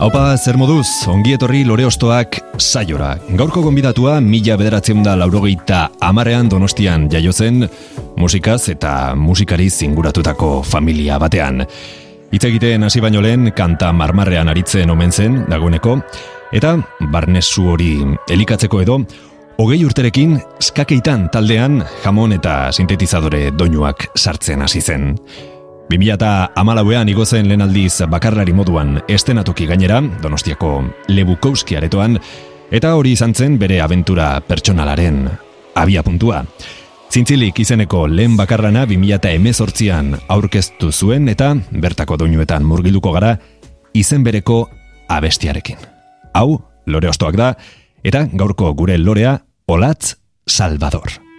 Haupa, zer moduz, ongi etorri lore ostoak saiora. Gaurko gonbidatua mila bederatzen da laurogeita amarean donostian jaiozen musikaz eta musikari zinguratutako familia batean. Hitz egiten hasi baino lehen kanta marmarrean aritzen omen zen dagoeneko eta barnesu hori elikatzeko edo hogei urterekin skakeitan taldean jamon eta sintetizadore doinuak sartzen hasi zen. 2000 eta amalauean igozen lehen aldiz bakarlari moduan estenatoki gainera, donostiako Lebukowski aretoan, eta hori izan zen bere aventura pertsonalaren abia puntua. Zintzilik izeneko lehen bakarrana 2000 eta emezortzian aurkeztu zuen eta bertako doinuetan murgilduko gara izen bereko abestiarekin. Hau, lore ostoak da, eta gaurko gure lorea, Olatz Salvador.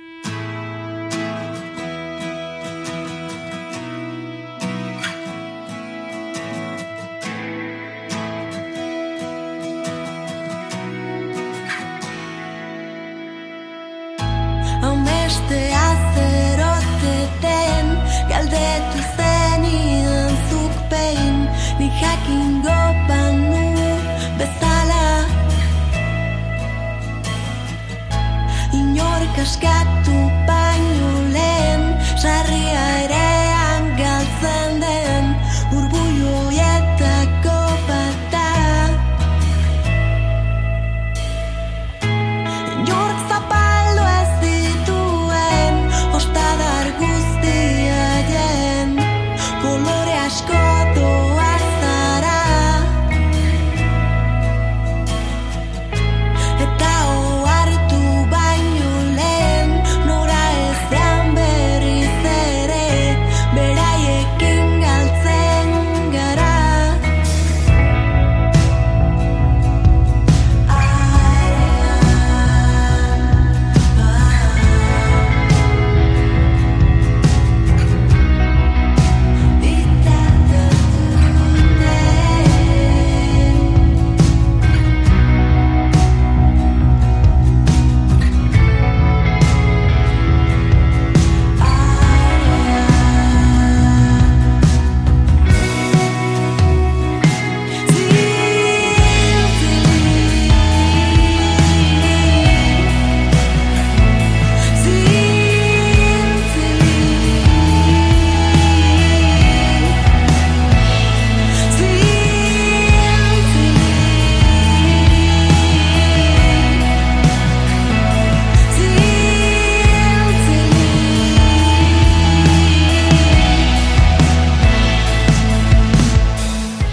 got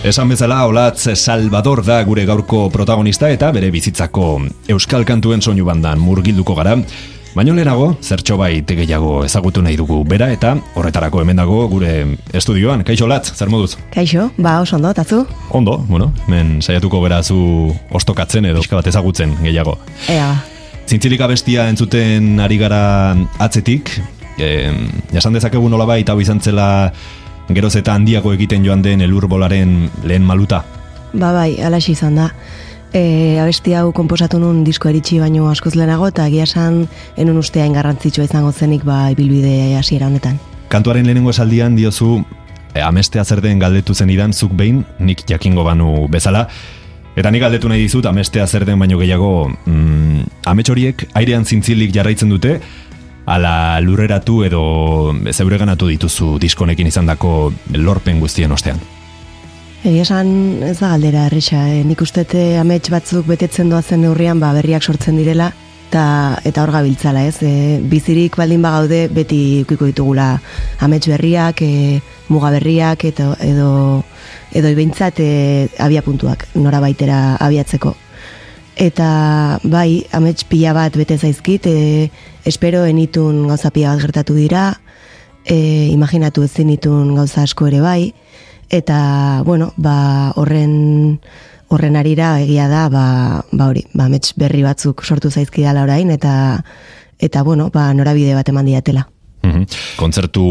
Esan bezala, Olatz Salvador da gure gaurko protagonista eta bere bizitzako euskal kantuen soinu bandan murgilduko gara. Baina lehenago, zertxo bai gehiago ezagutu nahi dugu bera eta horretarako hemen dago gure estudioan. Kaixo Olatz, zer moduz? Kaixo, ba oso ondo, tazu? Ondo, bueno, men saiatuko bera zu ostokatzen edo pixka bat ezagutzen gehiago. Ea, Zintzilik abestia entzuten ari gara atzetik, e, jasan dezakegu nolabait hau izan zela geroz eta handiago egiten joan den elurbolaren lehen maluta. ba bai, alaxi izan da. E, abesti hau konposatu nun disko eritxi baino askoz lehenago eta egia esan enun usteain garrantzitsua izango zenik ba ibilbide hasiera honetan. Kantuaren lehenengo esaldian diozu e, amestea zer den galdetu zenidan zuk behin nik jakingo banu bezala. Eta nik galdetu nahi dizut amestea zer den baino gehiago mm, amets horiek airean zintzilik jarraitzen dute ala lurreratu edo zeureganatu dituzu diskonekin izandako lorpen guztien ostean. Egia esan ez da galdera erresa, e, nik uste amets batzuk betetzen doazen neurrian ba, berriak sortzen direla, eta, eta hor gabiltzala, ez? E, bizirik baldin bagaude beti ukiko ditugula amets berriak, e, muga berriak, eta, edo, edo ibeintzat e, abia puntuak, nora baitera abiatzeko. Eta bai, amets pila bat bete zaizkit, e, espero enitun gauza pila bat gertatu dira, e, imaginatu ezin itun gauza asko ere bai, eta, bueno, ba, horren horren arira egia da, ba, ba hori, ba, berri batzuk sortu zaizkidala orain, eta, eta bueno, ba, norabide bat eman diatela. Mhm. Kontzertu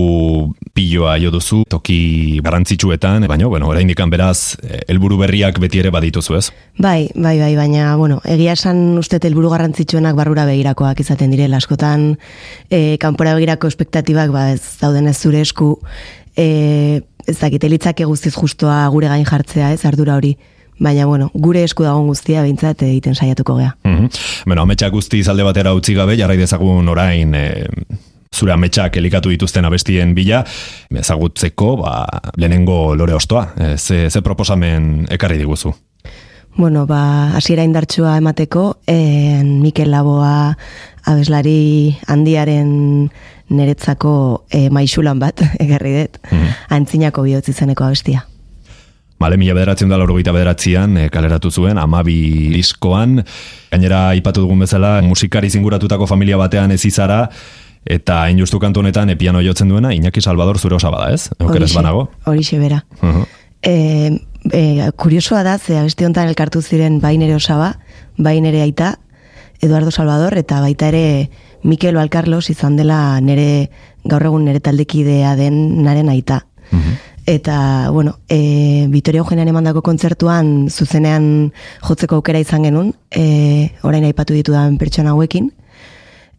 piloa jo duzu, toki garrantzitsuetan, baina, bueno, oraindik beraz, eh, helburu berriak beti ere badituzu ez? Bai, bai, bai, baina, bueno, egia esan uste helburu garrantzitsuenak barrura begirakoak izaten direla, askotan e, kanpora begirako espektatibak, ba, ez dauden ez zure esku, e, ez dakit, elitzake guztiz justoa gure gain jartzea, ez, ardura hori, baina, bueno, gure esku dagoen guztia behintzat egiten saiatuko gea. Mhm. Bueno, ametsak guzti alde batera utzi gabe, jarrai dezagun orain, e, zure ametsak elikatu dituzten abestien bila, ezagutzeko, ba, lehenengo lore ostoa, e, ze, ze proposamen ekarri diguzu? Bueno, ba, hasiera indartsua emateko, en Mikel Laboa abeslari handiaren neretzako e, maixulan bat, egarri dut, antzinako bihotz izeneko abestia. Bale, mila bederatzen da laurogeita bederatzean e, kaleratu zuen, amabi diskoan, gainera aipatu dugun bezala, musikari zinguratutako familia batean ez izara, eta hain justu kantu honetan e, piano jotzen duena, Iñaki Salvador zure osaba da, ez? Okeres banago? Horixe bera. Uh E, e, kuriosoa da, ze abesti honetan elkartu ziren bai nere osaba, bai nere aita, Eduardo Salvador, eta baita ere Mikel Valcarlos izan dela nere, gaur egun nere taldekidea den naren aita. Eta, bueno, e, Vitoria Eugenian emandako kontzertuan zuzenean jotzeko aukera izan genuen, e, orain aipatu ditudan pertsona hauekin,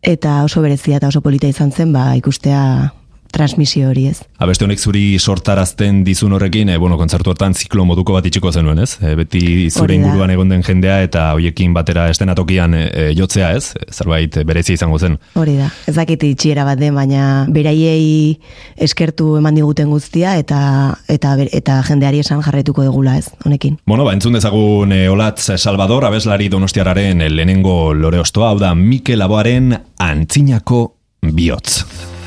eta oso berezia eta oso polita izan zen, ba, ikustea transmisio hori ez. Abeste honek zuri sortarazten dizun horrekin, e, bueno, kontzertu hortan ziklo moduko bat itxiko zenuen, ez? E, beti zure inguruan egon den jendea eta hoiekin batera estenatokian e, jotzea, ez? Zerbait berezia izango zen. Hori da, ez dakit itxiera bat den, baina beraiei eskertu eman diguten guztia eta eta eta jendeari esan jarraituko dugula ez, honekin. Bueno, ba, entzun dezagun e, Olatz Salvador, abeslari donostiararen e, lehenengo lore ostoa, hau da Mikel Aboaren antzinako bihotz.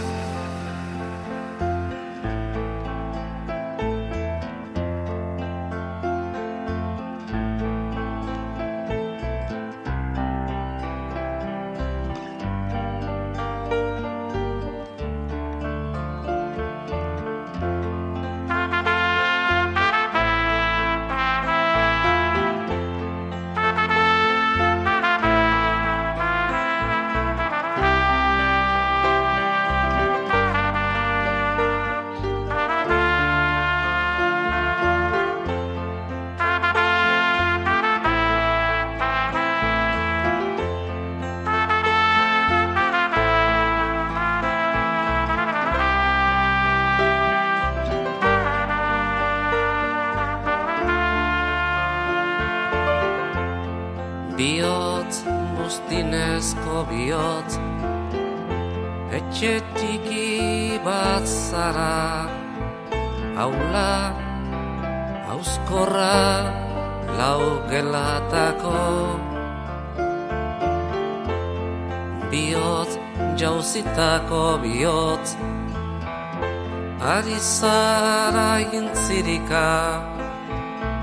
Ari zara intzirika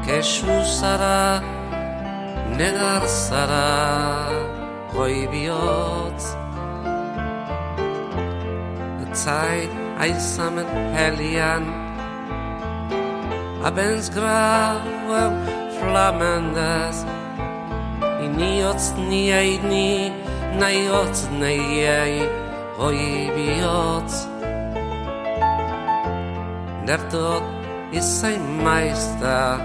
Kesu zara negar zara goi bihotz. Zai aizamen helian Abends grauen flamendez. Iniotz niei ni naiotz neiei goi bihotz Nertot izain maizta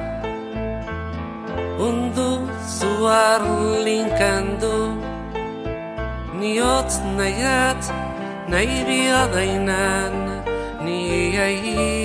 Undu zuar linkendu Niotz nahiat nahi biadainen Niei Lore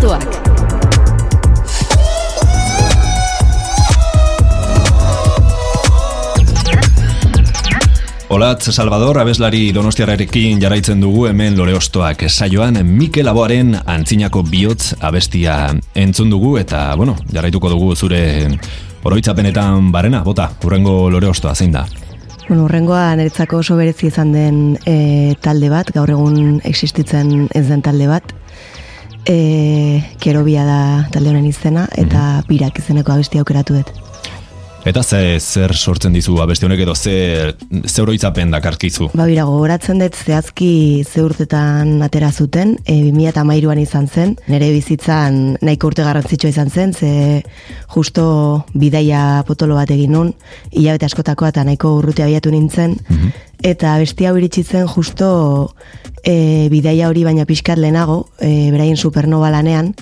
Ostoak. Olatz Salvador abeslari donostiararekin jarraitzen dugu hemen lore ostoak saioan Mikel Aboaren antzinako bihotz abestia entzun dugu eta, bueno, jarraituko dugu zure oroitzapenetan barena, bota, urrengo lore ostoa, zein da? Bueno, urrengoa niretzako oso berezi izan den e, talde bat, gaur egun existitzen ez den talde bat. E, kerobia da talde honen izena, eta pirak izeneko abesti aukeratu dut. Eta ze, zer sortzen dizu abesti honek edo ze, ze oroitzapen dakarkizu? Ba, bira, gogoratzen dut zehazki ze urtetan atera zuten, e, 2008an izan zen, nire bizitzan nahiko urte garrantzitsua izan zen, ze justo bidaia potolo bat egin nun, hilabete askotakoa eta nahiko urruti abiatu nintzen, eta besti hau iritsi zen justo e, bidaia hori baina pixkat lehenago, e, beraien supernova lanean,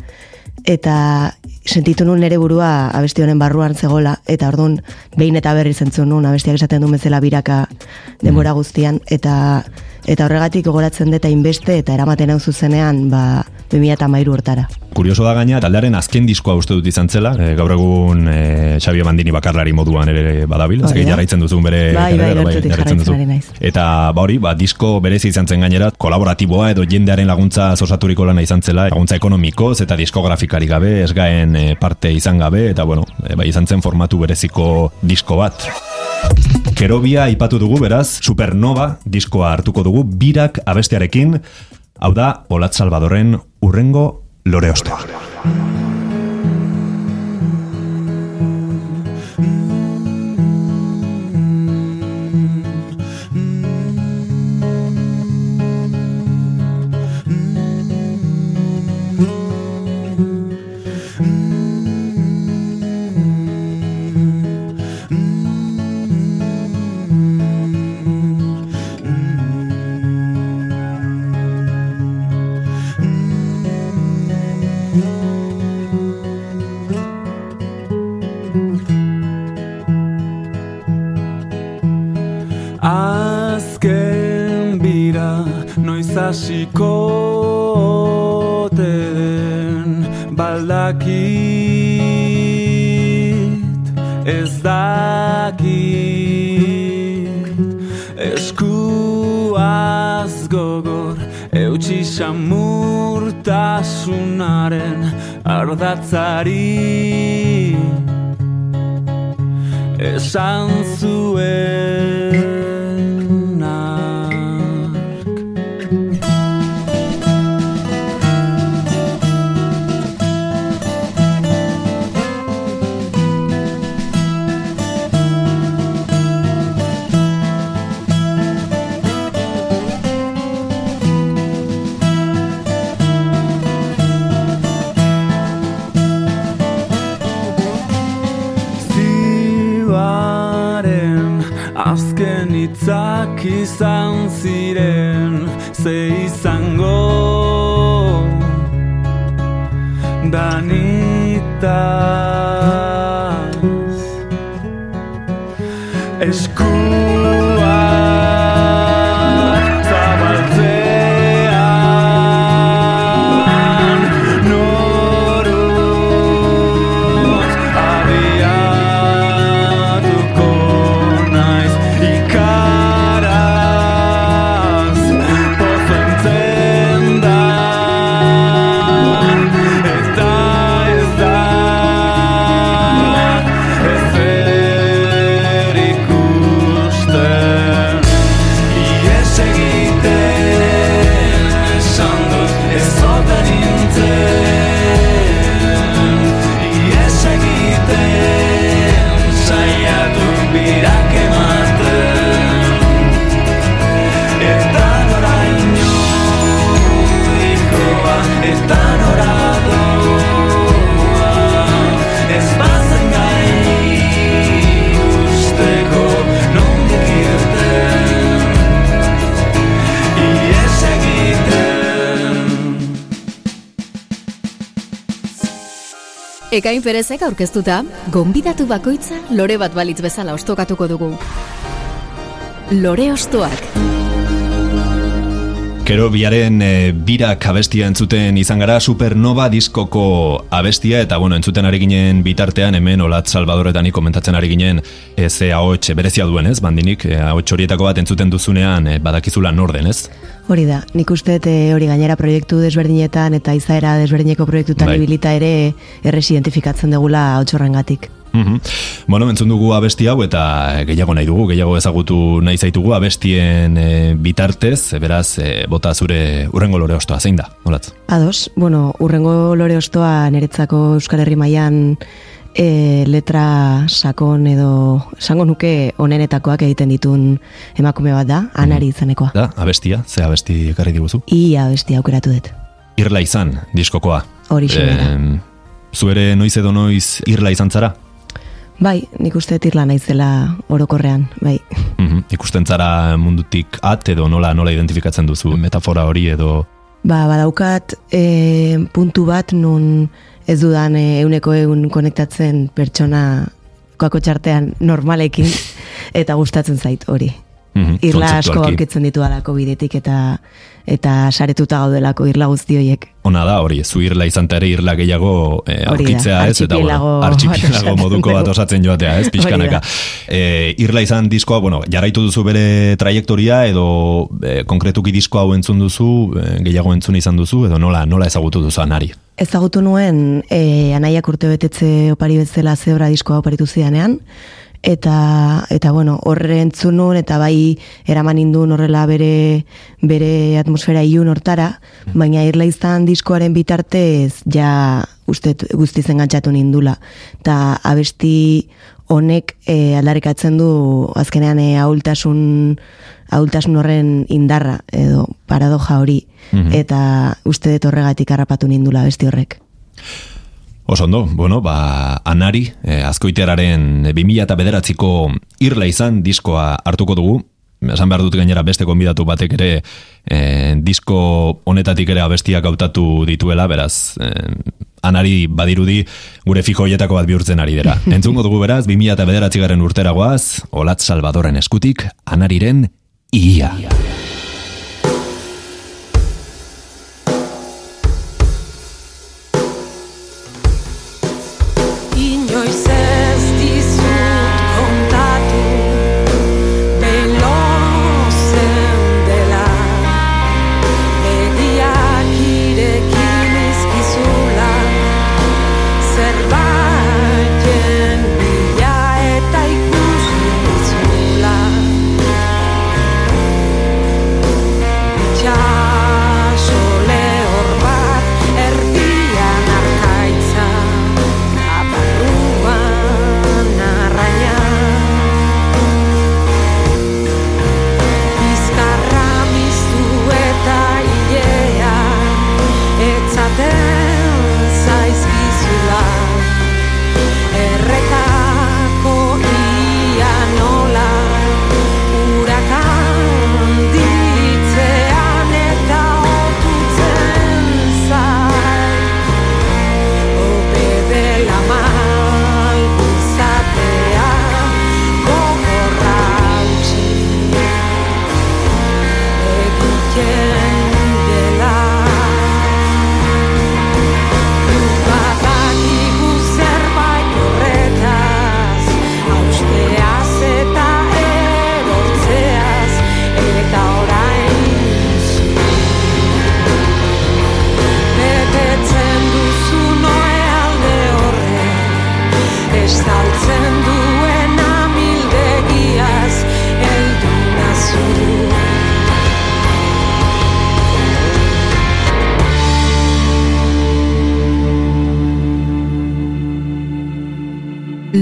eta sentitu nun nere burua abesti honen barruan zegola, eta orduan behin eta berri zentzun nun abestiak esaten duen bezala biraka denbora guztian, eta eta horregatik gogoratzen deta inbeste eta eramaten hau zuzenean ba, 2008 urtara. Kurioso da gaina, taldearen azken diskoa uste dut izan zela, e, gaur egun e, Xabi Mandini bakarlari moduan ere badabil, ez jarraitzen duzun bere Bai, bai, gertutik jarraitzen ari naiz. Eta ba hori, ba, disko berezi izan zen gainera, kolaboratiboa edo jendearen laguntza osaturiko lana izan zela, laguntza ekonomikoz eta diskografikari gabe, ez gaen e, parte izan gabe, eta bueno, e, bai izan zen formatu bereziko disko bat. Kerobia aipatu dugu beraz, Supernova diskoa hartuko dugu, birak abestiarekin, hau da, Olat Salvadorren urrengo lore ostoa. Baldakit ez dakit. Eskuaz gogor eutxi samurtasunaren ardatzari. Esan zuen Ekain Perezek aurkeztuta, gonbidatu bakoitza lore bat balitz bezala ostokatuko dugu. Lore ostoak. Kero biaren e, birak abestia entzuten izan gara Supernova diskoko abestia eta bueno, entzuten ari ginen bitartean hemen Olat Salvadoretani komentatzen ari ginen e, ze ahots berezia duen ez, bandinik e, ahots horietako bat entzuten duzunean e, badakizula norden ez? Hori da, nik uste eh, hori gainera proiektu desberdinetan eta izaera desberdineko proiektutan Bai. ibilita ere erresi identifikatzen degula otxorrengatik. Mhm. Bueno, entzun dugu abesti hau eta gehiago nahi dugu, gehiago ezagutu nahi zaitugu abestien e, bitartez, e, beraz, e, bota zure urrengo lore ostoa, zein da, olatz? Ados, bueno, urrengo lore ostoa niretzako Euskal Herri mailan e, letra sakon edo esango nuke onenetakoak egiten ditun emakume bat da, anari izanekoa. Da, abestia, ze abesti ekarri diguzu? Ia abesti aukeratu dut. Irla izan, diskokoa. Horixe da. Em, zu ere noiz edo noiz irla izan zara? Bai, nik uste dut irla naizela orokorrean, bai. Mhm. Ikusten zara mundutik at edo nola nola identifikatzen duzu metafora hori edo Ba, badaukat e, puntu bat nun ez dudan e, euneko eun konektatzen pertsona koako txartean normalekin eta gustatzen zait hori. Mhm, Irla asko aurkitzen ditu alako bidetik eta eta saretuta gaudelako irla guzti horiek. Ona da hori, zu irla izan ere irla gehiago e, aurkitzea ez, eta osatzen moduko bat osatzen joatea ez, pixkanaka. E, irla izan diskoa, bueno, jarraitu duzu bere trajektoria edo e, konkretuki disko hau entzun duzu, e, gehiago entzun izan duzu, edo nola nola ezagutu duzu anari. Ezagutu nuen e, anaiak urte betetze opari bezala zebra diskoa oparitu zidanean, eta, eta bueno, horre entzun eta bai eraman indun horrela bere, bere atmosfera ilun hortara, baina irla izan diskoaren bitartez ja uste guzti zengantzatu nindula. Ta abesti honek e, aldarrikatzen du azkenean e, ahultasun, ahultasun horren indarra edo paradoja hori Mhm. eta uste dut horregatik harrapatu nindula abesti horrek. Oso ondo, bueno, ba, anari, eh, azkoiteraren 2000 eta bederatziko irla izan diskoa hartuko dugu, esan behar dut gainera beste konbidatu batek ere eh, disko honetatik ere abestiak hautatu dituela, beraz, eh, anari badirudi gure fijo hoietako bat bihurtzen ari dira. Entzungo dugu beraz, 2000 eta bederatzigarren urteragoaz, Olat Salvadorren eskutik, anariren ia. Inoiz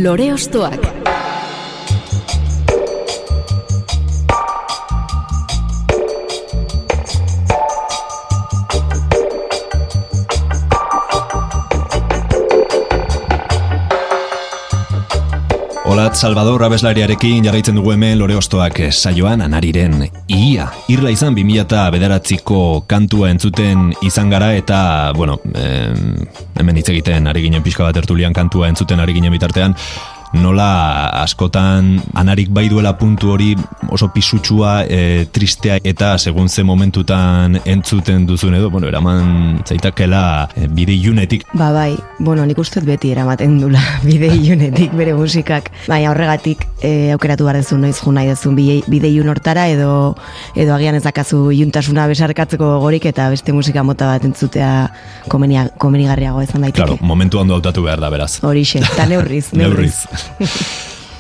Lore Salvador abeslariarekin jarraitzen dugu hemen lore ostoak eh, saioan anariren ia. Irla izan 2000 eta bederatziko kantua entzuten izan gara eta, bueno, em, hemen hitz egiten ari ginen pixka bat ertulian kantua entzuten ari ginen bitartean, nola askotan anarik bai duela puntu hori oso pisutsua, e, tristea eta segun ze momentutan entzuten duzun edo, bueno, eraman zaitakela e, bide ilunetik. Ba bai, bueno, nik uste beti eramaten dula bide ilunetik bere musikak. Baina horregatik e, aukeratu behar dezu noiz jo nahi duzun bide, ilun hortara edo edo agian ez dakazu iluntasuna besarkatzeko gogorik eta beste musika mota bat entzutea komenia, komenigarriago izan daiteke. Claro, momentu ondo hautatu behar da beraz. Horixe, eta neurriz, neurriz.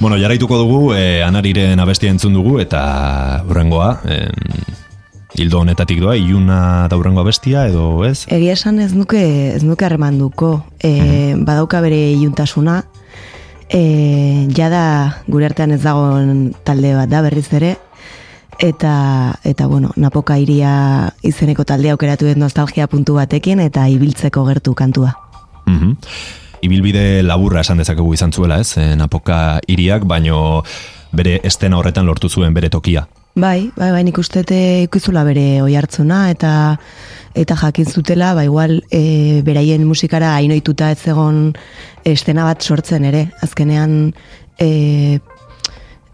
Bueno, jarraituko dugu, eh, anariren abestia entzun dugu, eta urrengoa, eh, hildo honetatik doa, iluna da urrengoa bestia, edo ez? Egia esan ez nuke, ez nuke harremanduko. E, badauka bere iluntasuna, e, jada gure artean ez dagoen talde bat da berriz ere, eta, eta bueno, napoka iria izeneko taldea aukeratu den nostalgia puntu batekin, eta ibiltzeko gertu kantua. Mhm. Ibilbide laburra esan dezakegu izan zuela, ez? Napoka iriak, baino bere estena horretan lortu zuen bere tokia. Bai, bai, bai, nik uste te ikuzula bere oi hartzuna, eta eta jakin zutela, ba igual e, beraien musikara hainoituta ez egon estena bat sortzen ere. Azkenean, e,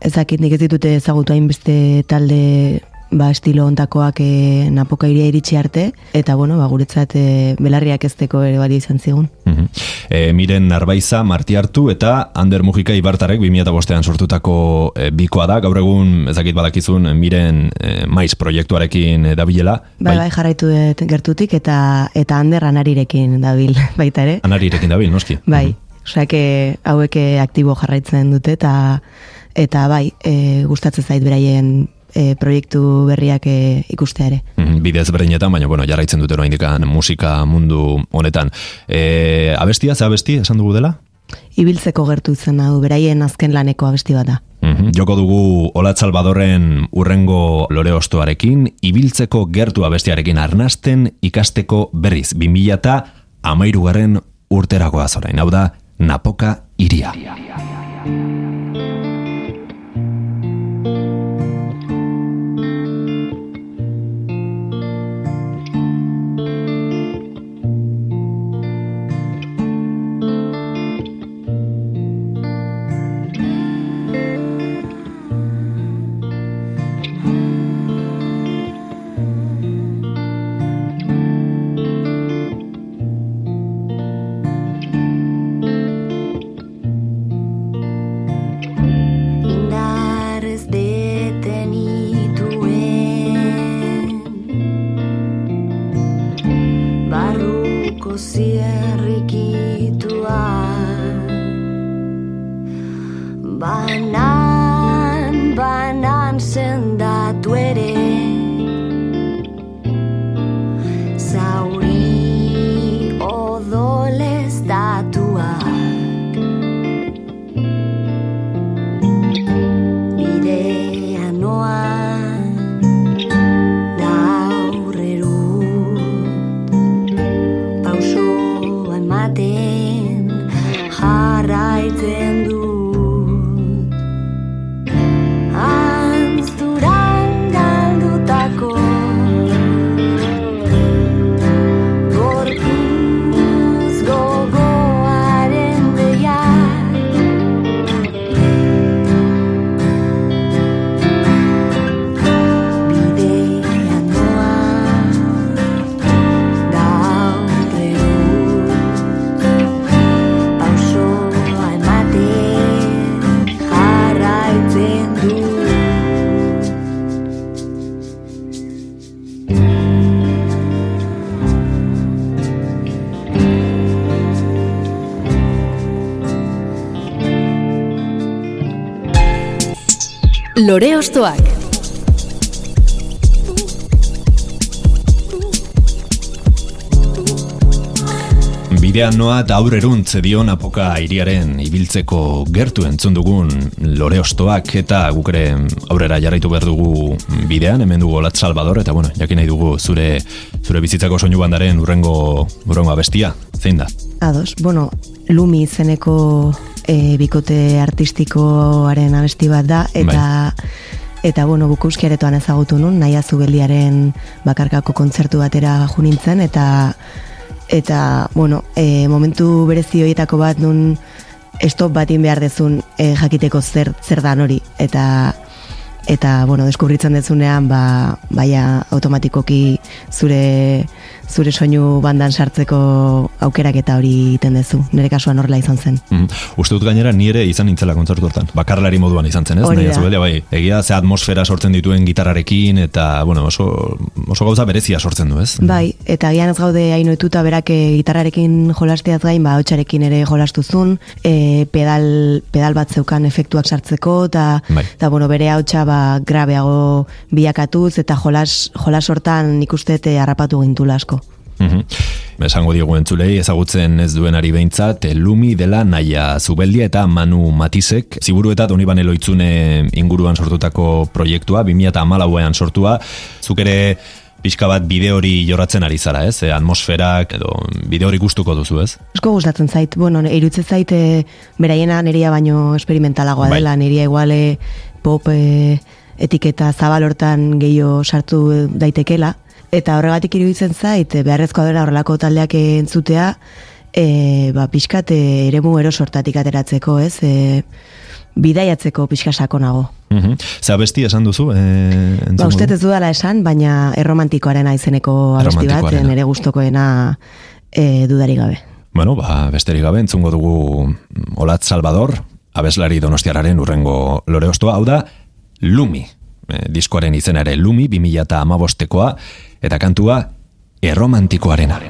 ez dakit nik ez ditute ezagutu hainbeste talde ba, estilo ontakoak e, napoka iria iritsi arte, eta bueno, ba, guretzat e, belarriak ezteko ere bali izan zigun. Mhm. E, miren Narbaiza, Marti Hartu eta Ander Mujika Ibartarek 2005an sortutako e, bikoa da, gaur egun ezakit badakizun miren e, maiz proiektuarekin e, dabilela. Bai, bai, jarraitu dut gertutik, eta eta Ander anarirekin dabil baita ere. Anarirekin dabil, noski. Bai, osea que hauek eh, aktibo jarraitzen dute eta eta bai, e, gustatzen zait beraien e, proiektu berriak e, ikustea ere. Mhm, Bidez berdinetan, baina bueno, jarraitzen dute indikan musika mundu honetan. E, abestia, ze abesti, esan dugu dela? Ibiltzeko gertu izena du beraien azken laneko abesti bat da. Mhm. Joko dugu Olat Salvadorren urrengo lore ostoarekin, ibiltzeko gertu abestiarekin arnasten ikasteko berriz, 2000 eta amairugarren urteragoa zorain, hau da, Napoka iria. Indarrez Lore Ostoak. Bidean noa eta aurreruntz dio napoka iriaren ibiltzeko gertu entzun dugun lore ostoak eta guk ere aurrera jarraitu behar dugu bidean, hemen dugu Olat Salvador eta bueno, jakin nahi dugu zure zure bizitzako soinu bandaren urrengo urrengo abestia, zein da? Ados, bueno, Lumi izeneko e, bikote artistikoaren abesti bat da, eta eta bueno, Bukowski aretoan ezagutu nun, naia zubeliaren bakarkako kontzertu batera junintzen, eta eta, bueno, e, momentu berezi horietako bat nun stop batin behar dezun e, jakiteko zer, zer dan hori, eta eta bueno, deskubritzen dezunean ba baia automatikoki zure zure soinu bandan sartzeko aukerak eta hori egiten duzu. Nire kasuan horrela izan zen. Mm. Uste dut gainera ni ere izan nintzela kontzertu hortan. Bakarlari moduan izan zen, ez? Hori da. bai. Egia ze atmosfera sortzen dituen gitarrarekin eta, bueno, oso, oso gauza berezia sortzen du, ez? Bai, eta gian ez gaude hainoetuta berak e, gitarrarekin jolasteaz gain, ba, hotxarekin ere jolastuzun, e, pedal, pedal bat zeukan efektuak sartzeko, eta, Bai. eta bueno, bere hautsa ba, grabeago bilakatuz, eta jolas, jolas hortan nik uste te harrapatu gintula asko. Mhm. Esango diegu entzulei, ezagutzen ez duenari behintzat, eh, Lumi dela naia zubeldia eta Manu Matisek, ziburu eta Donibane Loitzune inguruan sortutako proiektua, 2008an sortua, zuk ere pixka bat bide hori jorratzen ari zara, ez? E, atmosferak edo bide hori gustuko duzu, ez? Asko gustatzen zait, bueno, irutze zait e, beraiena neria baino esperimentalagoa Bai. dela, neria iguale pop e, etiketa zabal hortan gehiago sartu daitekela, eta horregatik iruditzen zait, beharrezkoa dela horrelako taldeak entzutea, e, ba, pixkat e, eremu erosortatik ateratzeko, ez? E, bidaiatzeko pixka sakonago. Mhm. Ze abesti esan duzu? E, Ba, uste ez dudala esan, baina erromantikoarena izeneko abesti bat, nire gustokoena e, dudari gabe. Bueno, ba, besterik gabe entzungo dugu mm, Olat Salvador, abeslari donostiararen urrengo lore ostoa, hau da, Lumi. E, diskoaren izena ere Lumi, 2000 eta amabostekoa, eta kantua erromantikoarena.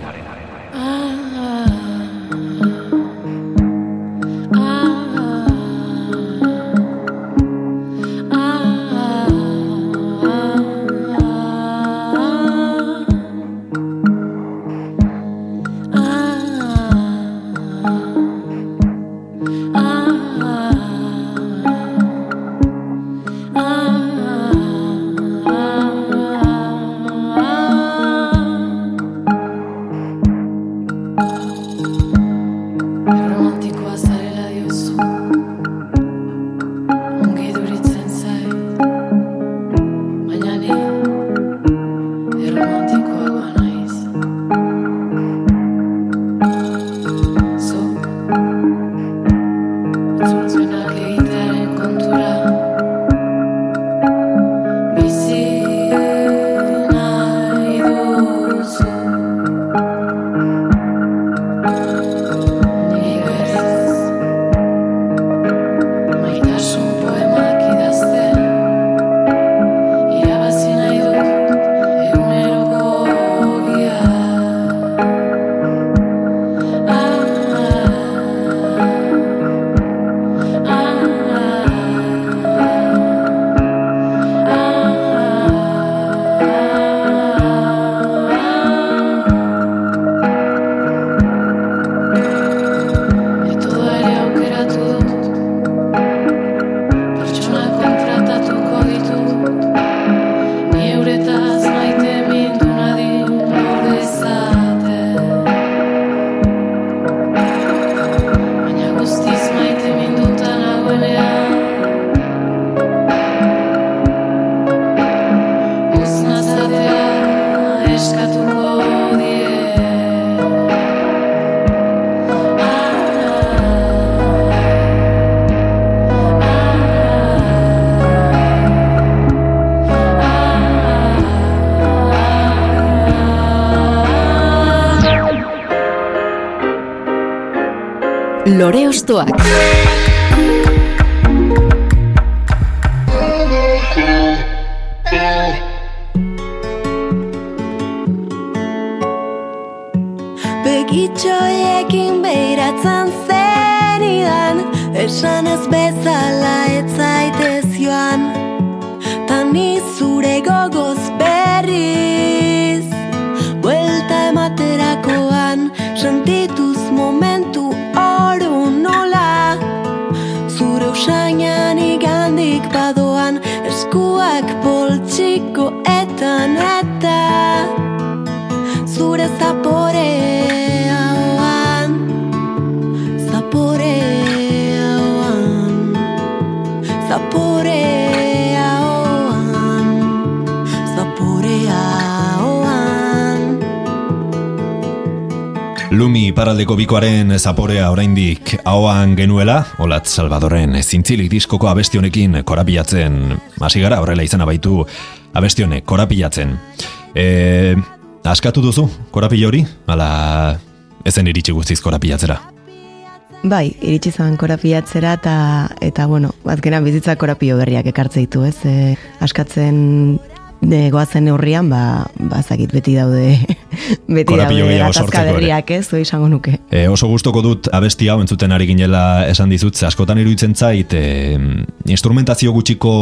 Lore Ostoak. Begitxoiekin behiratzen zenidan Esan ez bezala ez zaitez joan Tani zure gogoz Lumi paraldeko bikoaren zaporea oraindik ahoan genuela, Olat Salvadorren zintzilik diskoko abesti honekin korapilatzen, hasi gara horrela izan baitu abesti honek korapilatzen. E, askatu duzu korapila hori? Ala ezen iritsi guztiz korapilatzera? Bai, iritsi zan korapilatzera eta, eta bueno, azkenan bizitza korapio berriak ekartze ditu, ez? E, askatzen de goazen neurrian, ba, ba zakit beti daude beti daude gatazka berriak, ez? Hoi esango nuke. E, oso gustoko dut abesti hau entzuten ari ginela esan dizut, askotan iruditzen zait e, instrumentazio gutxiko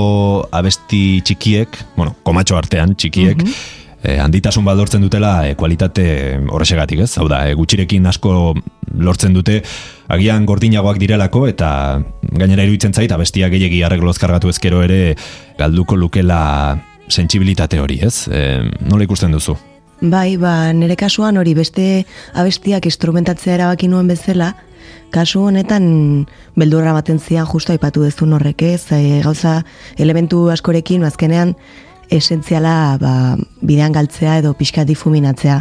abesti txikiek, bueno, komatxo artean txikiek, e, handitasun bat lortzen dutela e, kualitate horrexegatik, ez? Hau da, e, gutxirekin asko lortzen dute agian gordinagoak direlako eta gainera iruditzen zait abestia gehiegi arregloz kargatu ezkero ere galduko lukela sentsibilitate hori, ez? E, nola ikusten duzu? Bai, ba, nire kasuan hori beste abestiak instrumentatzea erabaki nuen bezala, kasu honetan beldurra ematen zian justo aipatu dezun horrek ez, e, gauza elementu askorekin azkenean esentziala ba, bidean galtzea edo pixka difuminatzea.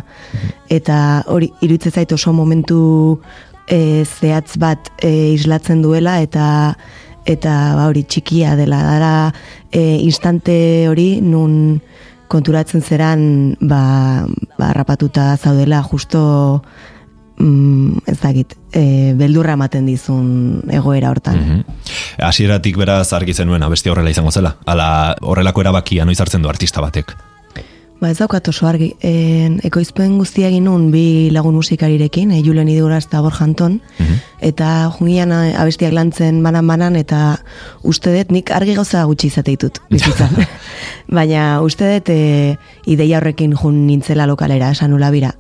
Eta hori iruditzen zait oso momentu e, zehatz bat e, islatzen duela eta eta ba, hori txikia dela dara e, instante hori nun konturatzen zeran ba, ba rapatuta zaudela justo mm, ez dakit e, beldurra ematen dizun egoera hortan. Mhm. Hasieratik beraz argi zenuen abesti horrela izango zela. Hala horrelako erabakia noiz hartzen du artista batek. Ba ez daukat oso argi. En, ekoizpen guztia egin nun bi lagun musikarirekin, e, Julen Iduraz eta Borja Anton, eta jungian eh, abestiak lantzen banan-banan, eta uste dut nik argi gauza gutxi izate ditut bizitzan. Baina uste dut e, ideia horrekin jun nintzela lokalera, esan nula bira.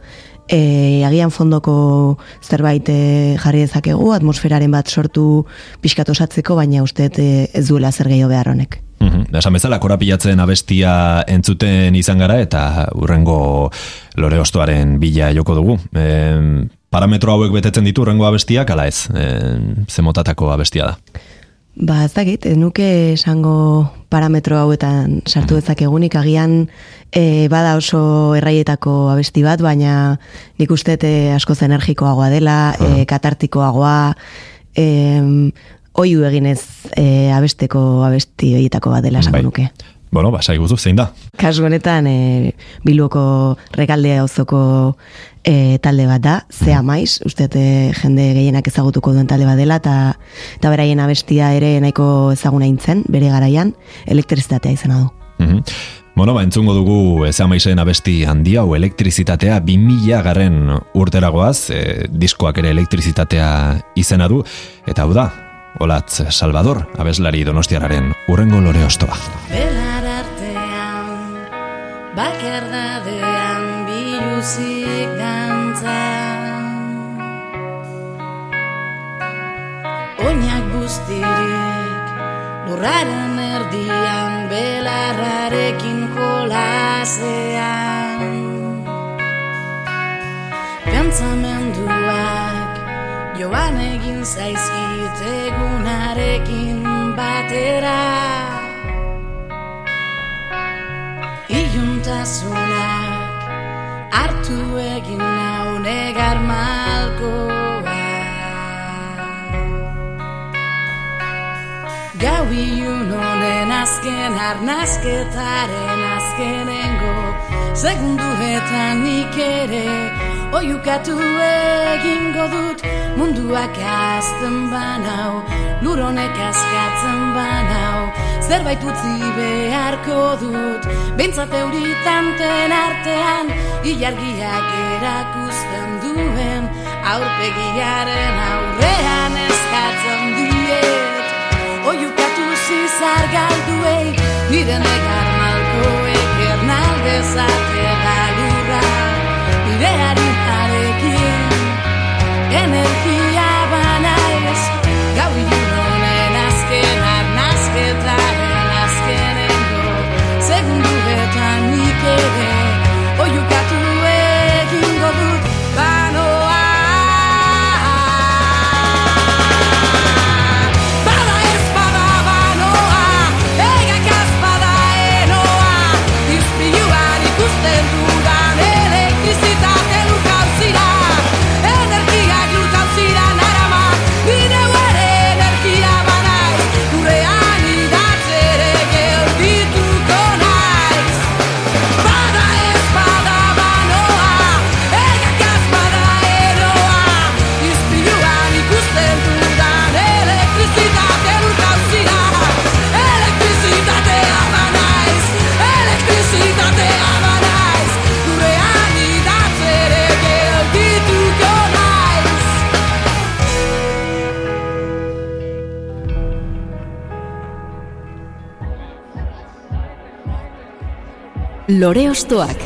E, agian fondoko zerbait e, jarri dezakegu, atmosferaren bat sortu pixkat osatzeko, baina uste dut e, ez duela zer gehiago behar honek. Mhm. Esan bezala, korapilatzen abestia entzuten izan gara eta urrengo lore ostoaren bila joko dugu. E, parametro hauek betetzen ditu urrengo abestiak, ala ez? E, zemotatako abestia da. Ba, ez dakit, nuke esango parametro hauetan sartu dezakegunik, agian e, bada oso erraietako abesti bat, baina nik uste e, askoz energikoagoa dela, e, katartikoagoa, e, oiu eginez e, abesteko abesti horietako bat dela esango Bai. nuke. Bueno, ba, saiguzu, zein da? Kasu honetan, e, Bilboko regaldea auzoko e, talde bat da, zea maiz, uste e, jende gehienak ezagutuko duen talde bat dela, eta, eta beraien abestia ere nahiko ezaguna intzen, bere garaian, elektrizitatea izena du. Mhm. Bueno, ba, entzungo dugu ez amaizen abesti handia hau elektrizitatea 2000 garren urteragoaz, e, diskoak ere elektrizitatea izena du, eta hau da, Olatz Salvador, abeslari donostiararen urrengo lore ostoa. Belar artean, bakardadean biluzik dantzan Oinak guztirik, lurraren erdian, belarrarekin jolasean Pentsamenduak, joan egin zaizkit egunarekin batera. Iuntasunak hartu egin nau negar malkoa. Gau ilun honen azken arnazketaren azkenengo Segunduetan nik ere Oiukatu egingo dut munduak azten banau Lur honek askatzen banau. Zerbait utzi beharko dut Bentsat euritanten artean Ilargiak erakusten duen Aurpegiaren aurrean eskatzen diet. Oiukatu zizar galduei Nire negar malkoek ernaldezate galurra Nire Lore Ostoak.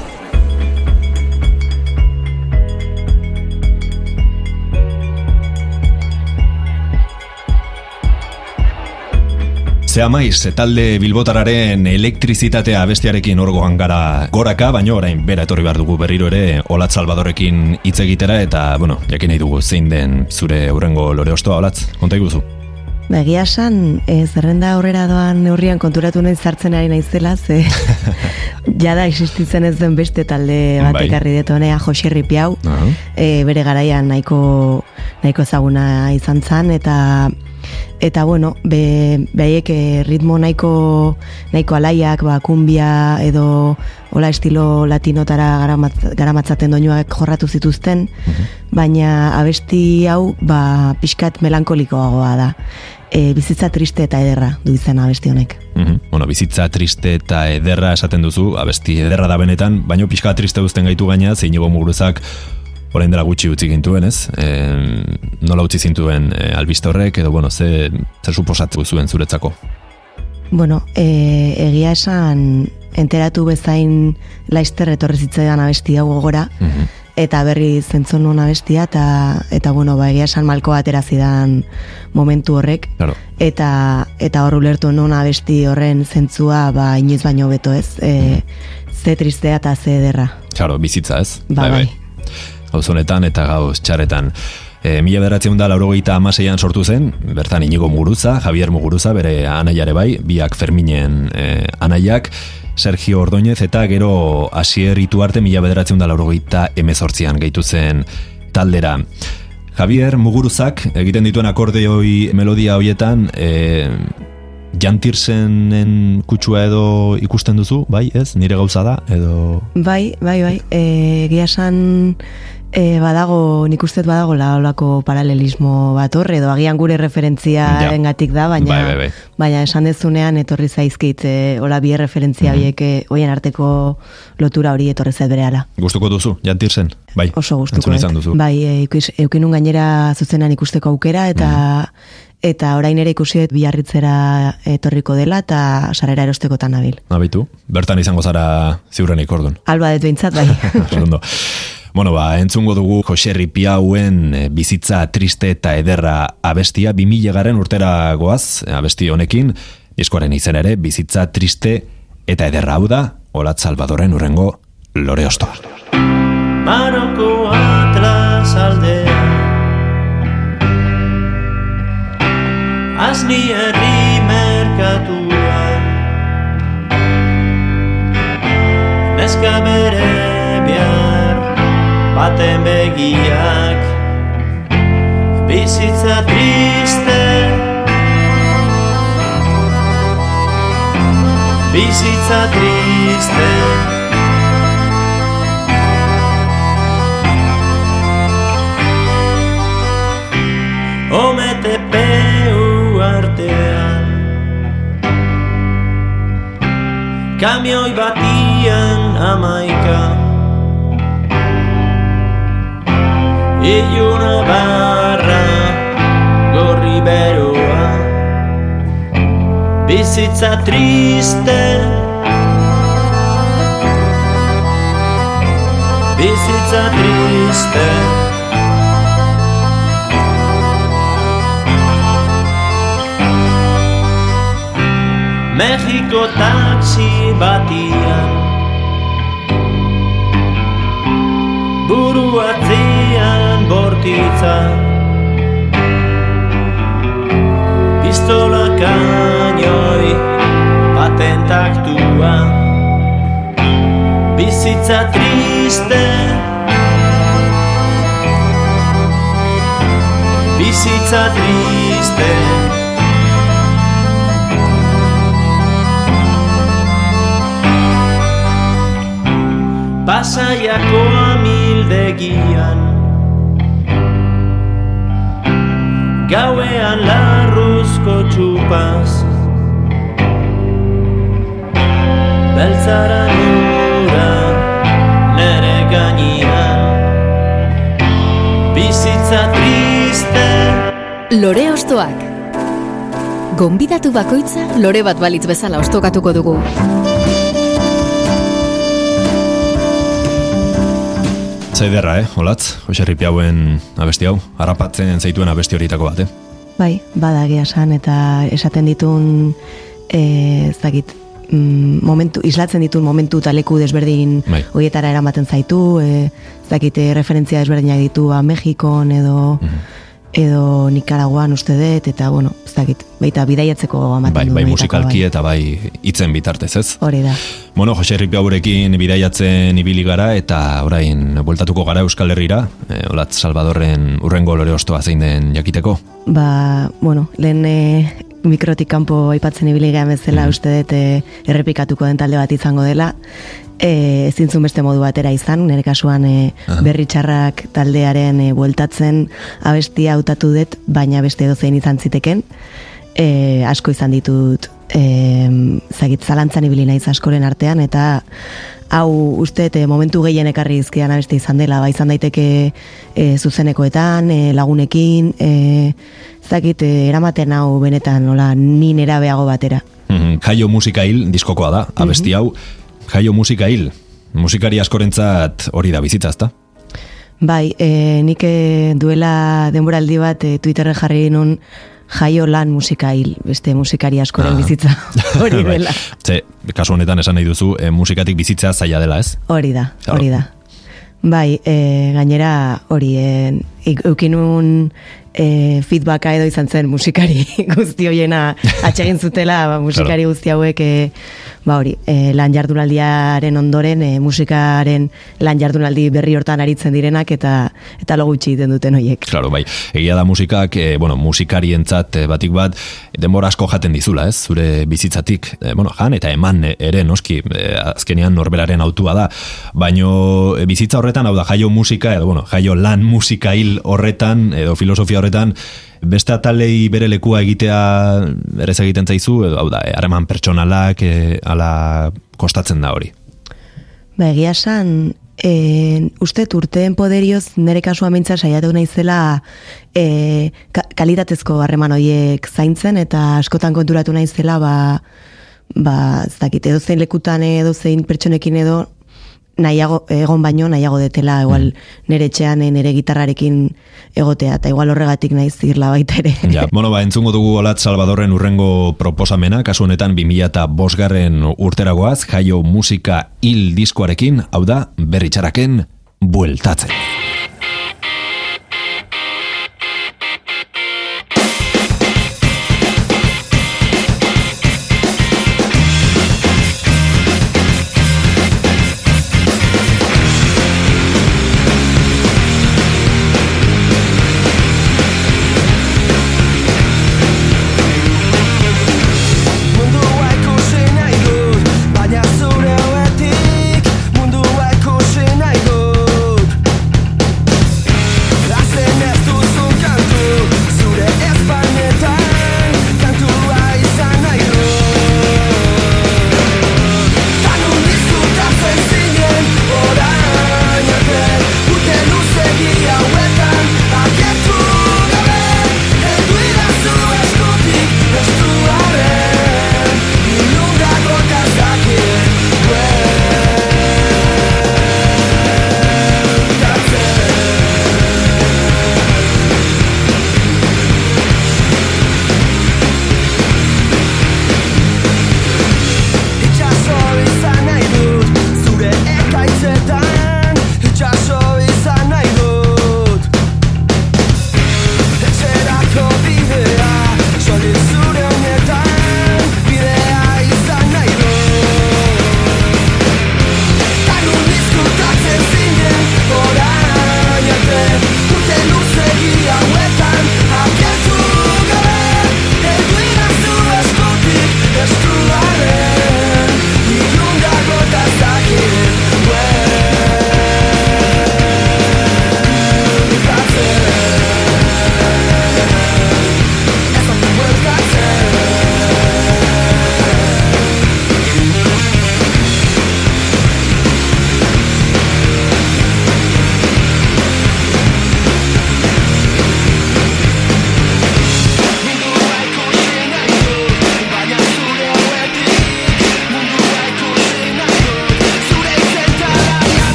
Zea maiz, talde bilbotararen elektrizitatea abestiarekin orgoan gara goraka, baino orain bera etorri behar dugu berriro ere Olatz Salvadorekin hitz egitera eta, bueno, jakin nahi dugu zein den zure aurrengo lore ostoa, Olatz, konta iguzu. Begia esan, e, zerrenda aurrera doan neurrian konturatu nahi zartzen ari naizela, ze jada existitzen ez den beste talde Bai. batek arri detonea, Joserri Piau, Aha. e, bere garaian nahiko, nahiko ezaguna izan zan, eta eta bueno, be, behaiek e, ritmo nahiko, nahiko alaiak, ba, kumbia edo hola estilo latinotara garamatz, garamatzaten doinuak jorratu zituzten, baina abesti hau ba, pixkat melankolikoagoa da. E, bizitza triste eta ederra du izen abesti honek. Mhm. Bueno, bizitza triste eta ederra esaten duzu, abesti ederra da benetan, baino pixka triste uzten gaitu gaina, zein muguruzak orain dela gutxi utzi gintuen, ez? E, nola utzi zintuen e, albiste horrek, edo, bueno, ze, zer suposatzen zuen zuretzako? Bueno, e, egia esan enteratu bezain laister etorri zitzaidan abesti hau gogora, Mhm. Eta berri zentzun nuen abestia, eta, eta bueno, ba, egia esan malko atera zidan momentu horrek, Claro. eta eta hor ulertu nuen abesti horren zentzua ba, inoiz baino beto ez, e, ze tristea eta ze ederra. Claro, bizitza, ez? Ba, bai. Gauz honetan eta gauz txaretan. E, mila beratzen da laurogeita amaseian sortu zen, bertan inigo muguruza, Javier Muguruza, bere anaiare bai, biak Ferminen e, anaiak, Sergio Ordoñez eta gero Asier Ituarte mila bederatzen da laurogeita emezortzian gehitu zen taldera. Javier Muguruzak egiten dituen akordeoi melodia hoietan, e, jantirsenen kutsua edo ikusten duzu, bai, ez? Nire gauza da, edo... Bai, bai, bai, e, egia esan e, badago, nik uste badago la olako paralelismo bat horre, edo agian gure referentzia Ja. engatik da, baina, Bai, bai, bai. baina esan dezunean etorri zaizkit e, hola bi referentzia horiek e, hoien arteko lotura hori etorri zait berehala. Gustuko duzu, jantirzen? Bai, Oso gustuko. izan duzu. Bai, e, eukinun gainera zuzenan ikusteko aukera eta Mhm. eta orain ere ikusi dut biarritzera etorriko dela eta sarrera erostekotan nabil. Abitu, bertan izango zara ziurrenik ordun. Alba dut behintzat, bai. Bueno, ba, entzungo dugu Jose Ripiauen eh, bizitza triste eta ederra abestia. 2000 garen urtera goaz, abesti honekin, diskoaren izen ere, bizitza triste eta ederra. Hau da, Olat Salvadoren urrengo lore ostoa. Maroko atlas aldea. Azni herri merkatuan Neska bere Baten begiak. Bizitza triste. Bizitza triste. Omete peu artean. Kamioi batian amaika Iluna barra gorri beroa. Bizitza triste. Bizitza triste. Mexiko taxi batian. Buru bortitza Pistola kainoi patentaktua Bizitza triste. Bizitza triste. Pasaiako amildegian Gauean larruzko txupaz Beltzara nura nere gainian Bizitza triste Lore Ostoak. Gonbidatu bakoitza lore bat balitz bezala ostokatuko dugu. Zaiderra, eh, olatz, Jose hauen abesti hau, harrapatzen zaituen abesti horietako bat, eh? Bai, bada egia esan, eta esaten ditun, e, ez dakit, mm, momentu, islatzen ditun momentu eta leku desberdin Bai. horietara eramaten zaitu, e, ez dakit, e, referentzia desberdinak ditu a Mexikon edo, edo Nikaraguan uste dut, eta bueno, ez dakit, baita bidaiatzeko amaten Bai, du. bai musikalki bai. eta bai hitzen bitartez, ez? Hori da. Bueno, Jose Ripiaurekin bidaiatzen ibili gara eta orain bueltatuko gara Euskal Herrira, e, olatz Salvadorren urrengo lore ostoa zein den jakiteko. Ba, bueno, lehen e, mikrotik kanpo aipatzen ibili gehan bezala uste dut e, errepikatuko den talde bat izango dela. E, ezin zuen beste modu batera izan, nire kasuan e, berri txarrak taldearen e, bueltatzen abestia hautatu dut, baina beste dozein izan ziteken. E, asko izan ditut e, zagit zalantzan ibili naiz askoren artean, eta hau uste dut, e, momentu gehien ekarri izkidan abeste izan dela, ba, izan daiteke e, zuzenekoetan, e, lagunekin, e, zakit, e, eramaten hau benetan, nola, ni nera behago batera. Mhm, Jaio musika hil, diskokoa da, abesti hau, jaio musika hil, musikari askorentzat hori da bizitza, ezta? Bai, e, nik e, duela denboraldi bat e, Twitterren jarri nun jaio lan musika hil, beste musikari askoren Ah. bizitza hori Bai. dela. Ze, kasu honetan esan nahi duzu, e, musikatik bizitza zaila dela, ez? Hori da, hori da. Bai, e, gainera hori, e, eukinun e, feedbacka edo izan zen musikari guzti hoiena atsegin zutela, ba, musikari guzti hauek e, ba hori, e, lan jardunaldiaren ondoren, e, musikaren lan jardunaldi berri hortan aritzen direnak eta eta lo gutxi egiten duten hoiek. Claro, bai. Egia da musikak, e, bueno, musikarientzat e, batik bat, denbora asko jaten dizula, ez? Zure bizitzatik, e, bueno, jan eta eman e, ere, noski, e, azkenean norberaren autua da. Baino e, bizitza horretan, hau da, jaio musika, edo, bueno, jaio lan musika hil horretan, edo filosofia horretan, beste atalei bere lekua egitea berez egiten zaizu, edo, hau da, e, harreman pertsonalak, e, ala kostatzen da hori. Ba, egia esan, e, uste urteen poderioz nire kasua mintza saiatu naizela e, ka, kalitatezko harreman horiek zaintzen eta askotan konturatu naizela ba, ba, ez dakit, edo zein lekutan edo zein pertsonekin edo nahiago, egon baino nahiago detela igual nire etxean eh, nire gitarrarekin egotea eta igual horregatik naiz irla baita ere. Ja, bueno, ba, entzungo dugu Olat Salvadorren urrengo proposamena, kasu honetan 2000 eta bosgarren urteragoaz, jaio musika hil diskoarekin, hau da, berritxaraken bueltatzen.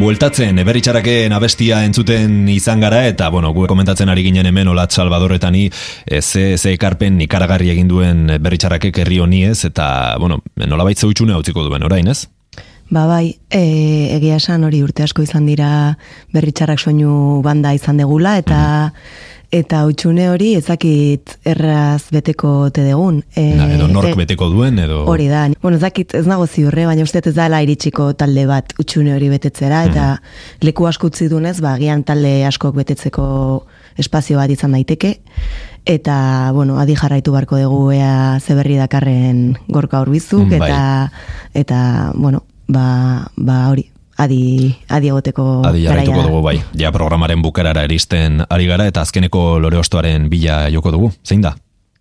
Bueltatzen, eberritxaraken abestia entzuten izan gara, eta, bueno, gu komentatzen ari ginen hemen Olat Salvadorretani, e, ze, ze ekarpen ikaragarri egin duen berritxarakek herri honi ez, eta, bueno, nolabait zeutxune utziko duen, orain ez? Ba bai, e, egia esan hori urte asko izan dira berritxarrak soinu banda izan degula, eta eta utxune hori ezakit erraz beteko te degun. E, Na, edo nork e, beteko duen, edo... Hori da, bueno, ez dakit ez nago ziurre, baina uste ez dala iritsiko talde bat utxune hori betetzera, eta leku asko utzi dunez, ba, agian talde askok betetzeko espazio bat izan daiteke, eta, bueno, adi jarraitu barko dugu ea zeberri dakarren gorka horbizuk, Mm, bai. eta, eta, bueno, ba, ba hori, adi, adi egoteko Adi jarraituko dugu bai. Ja programaren bukarara eristen ari gara eta azkeneko lore ostoaren bila joko dugu. Zein da?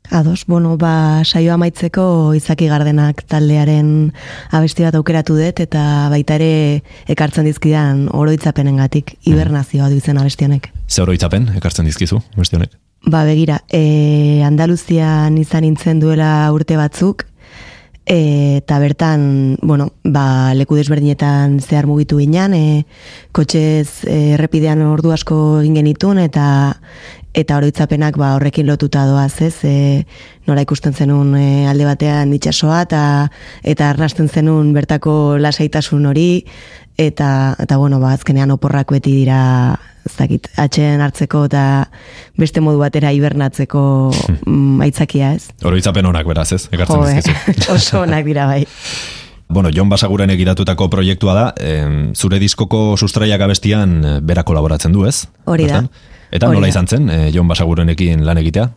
Ados, bueno, ba, saioa amaitzeko izaki gardenak taldearen abesti bat aukeratu dut, eta baita ere ekartzen dizkidan oroitzapenengatik hibernazioa du izen abesti honek. Ze oroitzapen ekartzen dizkizu, beste honek? Ba, begira, e, Andaluzian izan nintzen duela urte batzuk, eta bertan, bueno, ba, leku desberdinetan zehar mugitu ginen, e, kotxez e, errepidean ordu asko egin genitun, eta eta oroitzapenak ba, horrekin lotuta doaz, ez? E, nora ikusten zenun e, alde batean itsasoa eta eta arnasten zenun bertako lasaitasun hori eta eta bueno, ba azkenean oporrak beti dira ez dakit, atxeen hartzeko eta beste modu batera hibernatzeko mm, aitzakia, ez? Oroitzapen honak beraz, ez? Ekartzen dizkizu. oso onak dira bai. Bueno, Jon Basaguren egiratutako proiektua da, em, zure diskoko sustraiak abestian eh, bera kolaboratzen du, ez? Hori da. Bertan? Eta Hori nola da. izan zen, eh, Jon Basagurenekin lan egitea?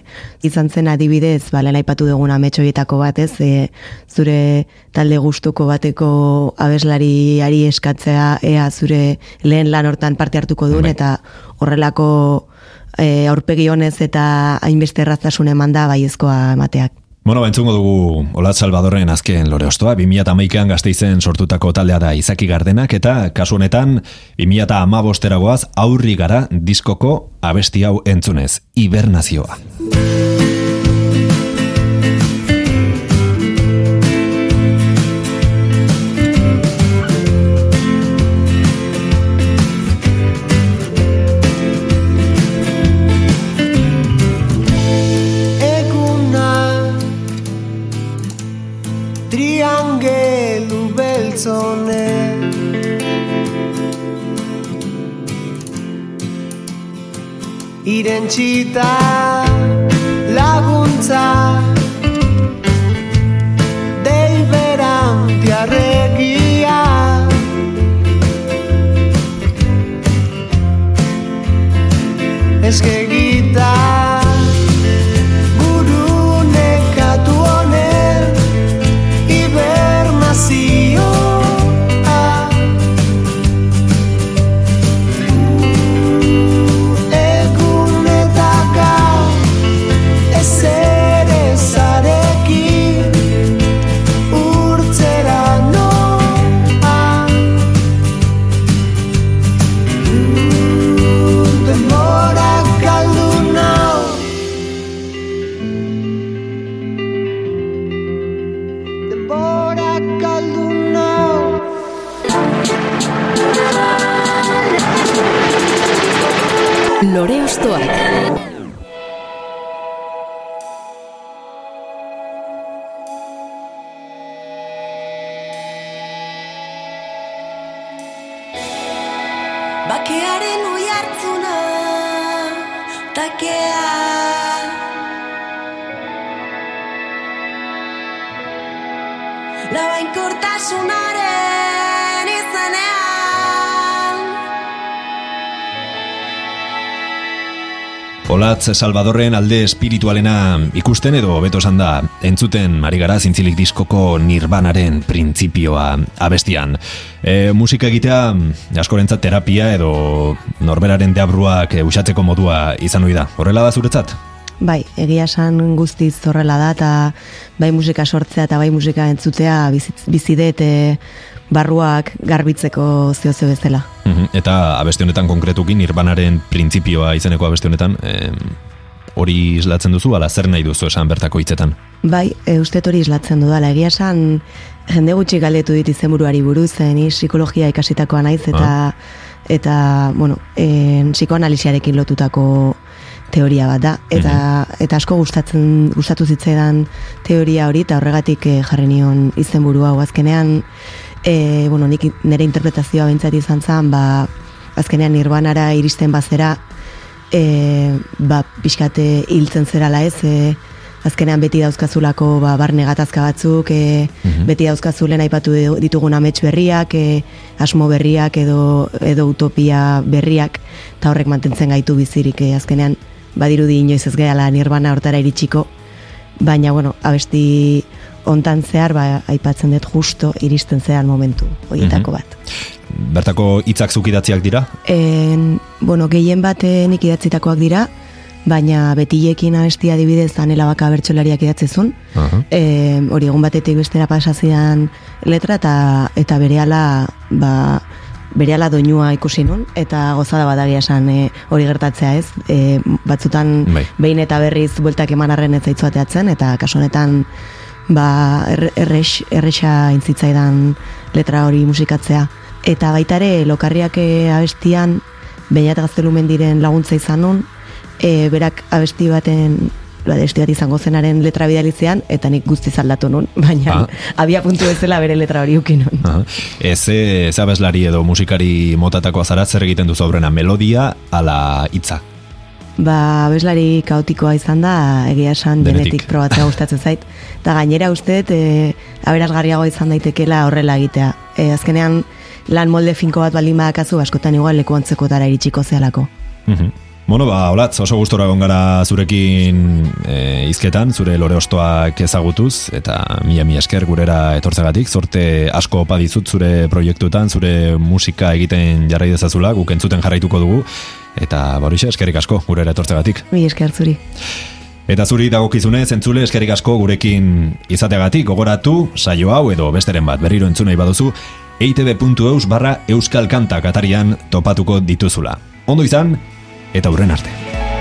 izan zen adibidez, ba, lehen aipatu dugun ametxoietako bat, ez, e, zure talde gustuko bateko abeslariari eskatzea, ea zure lehen lan hortan parte hartuko duen, Bai. eta horrelako e, aurpegi honez eta hainbeste erraztasun eman da baiezkoa emateak. Bueno, ba, entzungo dugu Olat Salvadorren azken lore ostoa, 2008an gazteizen sortutako taldea da Izaki Gardenak, eta kasu honetan, 2008 goaz aurri gara diskoko abesti hau entzunez, hibernazioa. Beltzone Irentsita laguntza. Dei berantiarregia Eskegita Olatz Salvadorren alde espiritualena ikusten edo beto da entzuten ari gara zintzilik diskoko nirbanaren printzipioa abestian. E, musika egitea askorentzat terapia edo norberaren deabruak e, usatzeko modua izan da. Horrela da zuretzat? Bai, egia esan guztiz horrela da, eta bai musika sortzea eta bai musika entzutea bizidet e, barruak garbitzeko zio bezala. Mhm, Eta abesti honetan konkretukin nirbanaren printzipioa izeneko abesti honetan em, hori islatzen duzu, ala zer nahi duzu esan bertako hitzetan? Bai, e, uste hori islatzen dudala. Egia esan jende gutxi galdetu dit izenburuari buruz, eh, ni psikologia ikasitakoa naiz eta eta bueno, eh, psikoanalisiarekin lotutako teoria bat da eta eta asko gustatzen gustatu zitzaidan teoria hori eta horregatik eh, jarri nion izenburua hau azkenean eh, bueno, nik nire interpretazioa behintzat izan zen, ba, azkenean nirbanara iristen bazera e, ba, pixkate hiltzen zerala ez, e, azkenean beti dauzkazulako ba, barne gatazka batzuk, e, beti dauzkazulen aipatu ditugun amets berriak, e, asmo berriak edo, edo utopia berriak, eta horrek mantentzen gaitu bizirik, e, azkenean badirudi inoiz ez gehala nirbana hortara iritsiko, baina, bueno, abesti hontan zehar, ba, aipatzen dut justo iristen zean momentu horietako bat. Bertako hitzak zuk idatziak dira? En, bueno, gehien bat nik idatzitakoak dira, baina betilekin abestia adibidez anela baka bertsolariak idatzezun. Aha. E, hori egun batetik bestera pasazidan letra eta eta berehala ba, berehala doinua ikusi nun eta gozada badagia esan e, hori gertatzea ez e, batzutan Bai. behin eta berriz bueltak eman arren ez zaitzu ateatzen eta kasu honetan ba, er, errex, errexa intzitzaidan letra hori musikatzea. Eta baita ere, lokarriak eh, abestian, bainat gaztelumen diren laguntza izan nun, e, berak abesti baten ba, abesti bat izango zenaren letra bidalitzean, eta nik guztiz aldatu nun, baina Ah. abia puntu bezala bere letra hori ukin nun. Aha. Ez ez abeslari edo musikari motatako azara zer egiten duzu aurrena melodia ala hitza. Ba, abeslari kaotikoa izan da, egia esan Denetik. denetik probatzea gustatzen zait. Eta gainera uste, e, aberasgarriago izan daitekela horrela egitea. E, azkenean, lan molde finko bat baldin badakazu, askotan igual leku antzekotara iritsiko zealako. Mhm. Bueno, ba, olatz, oso gustora egon gara zurekin e, izketan, zure lore ostoak ezagutuz, eta mila mila esker gurera etortzegatik, zorte asko opa dizut zure proiektuetan, zure musika egiten jarrai dezazula, guk entzuten jarraituko dugu, eta borixe, eskerik asko gurera etortzegatik. Mi esker zuri. Eta zuri dagokizunez, entzule eskerik asko gurekin izateagatik, gogoratu, saio hau edo besteren bat berriro entzunei baduzu, eitb.eus barra euskal kantak atarian topatuko dituzula. Ondo izan, eta hurren arte.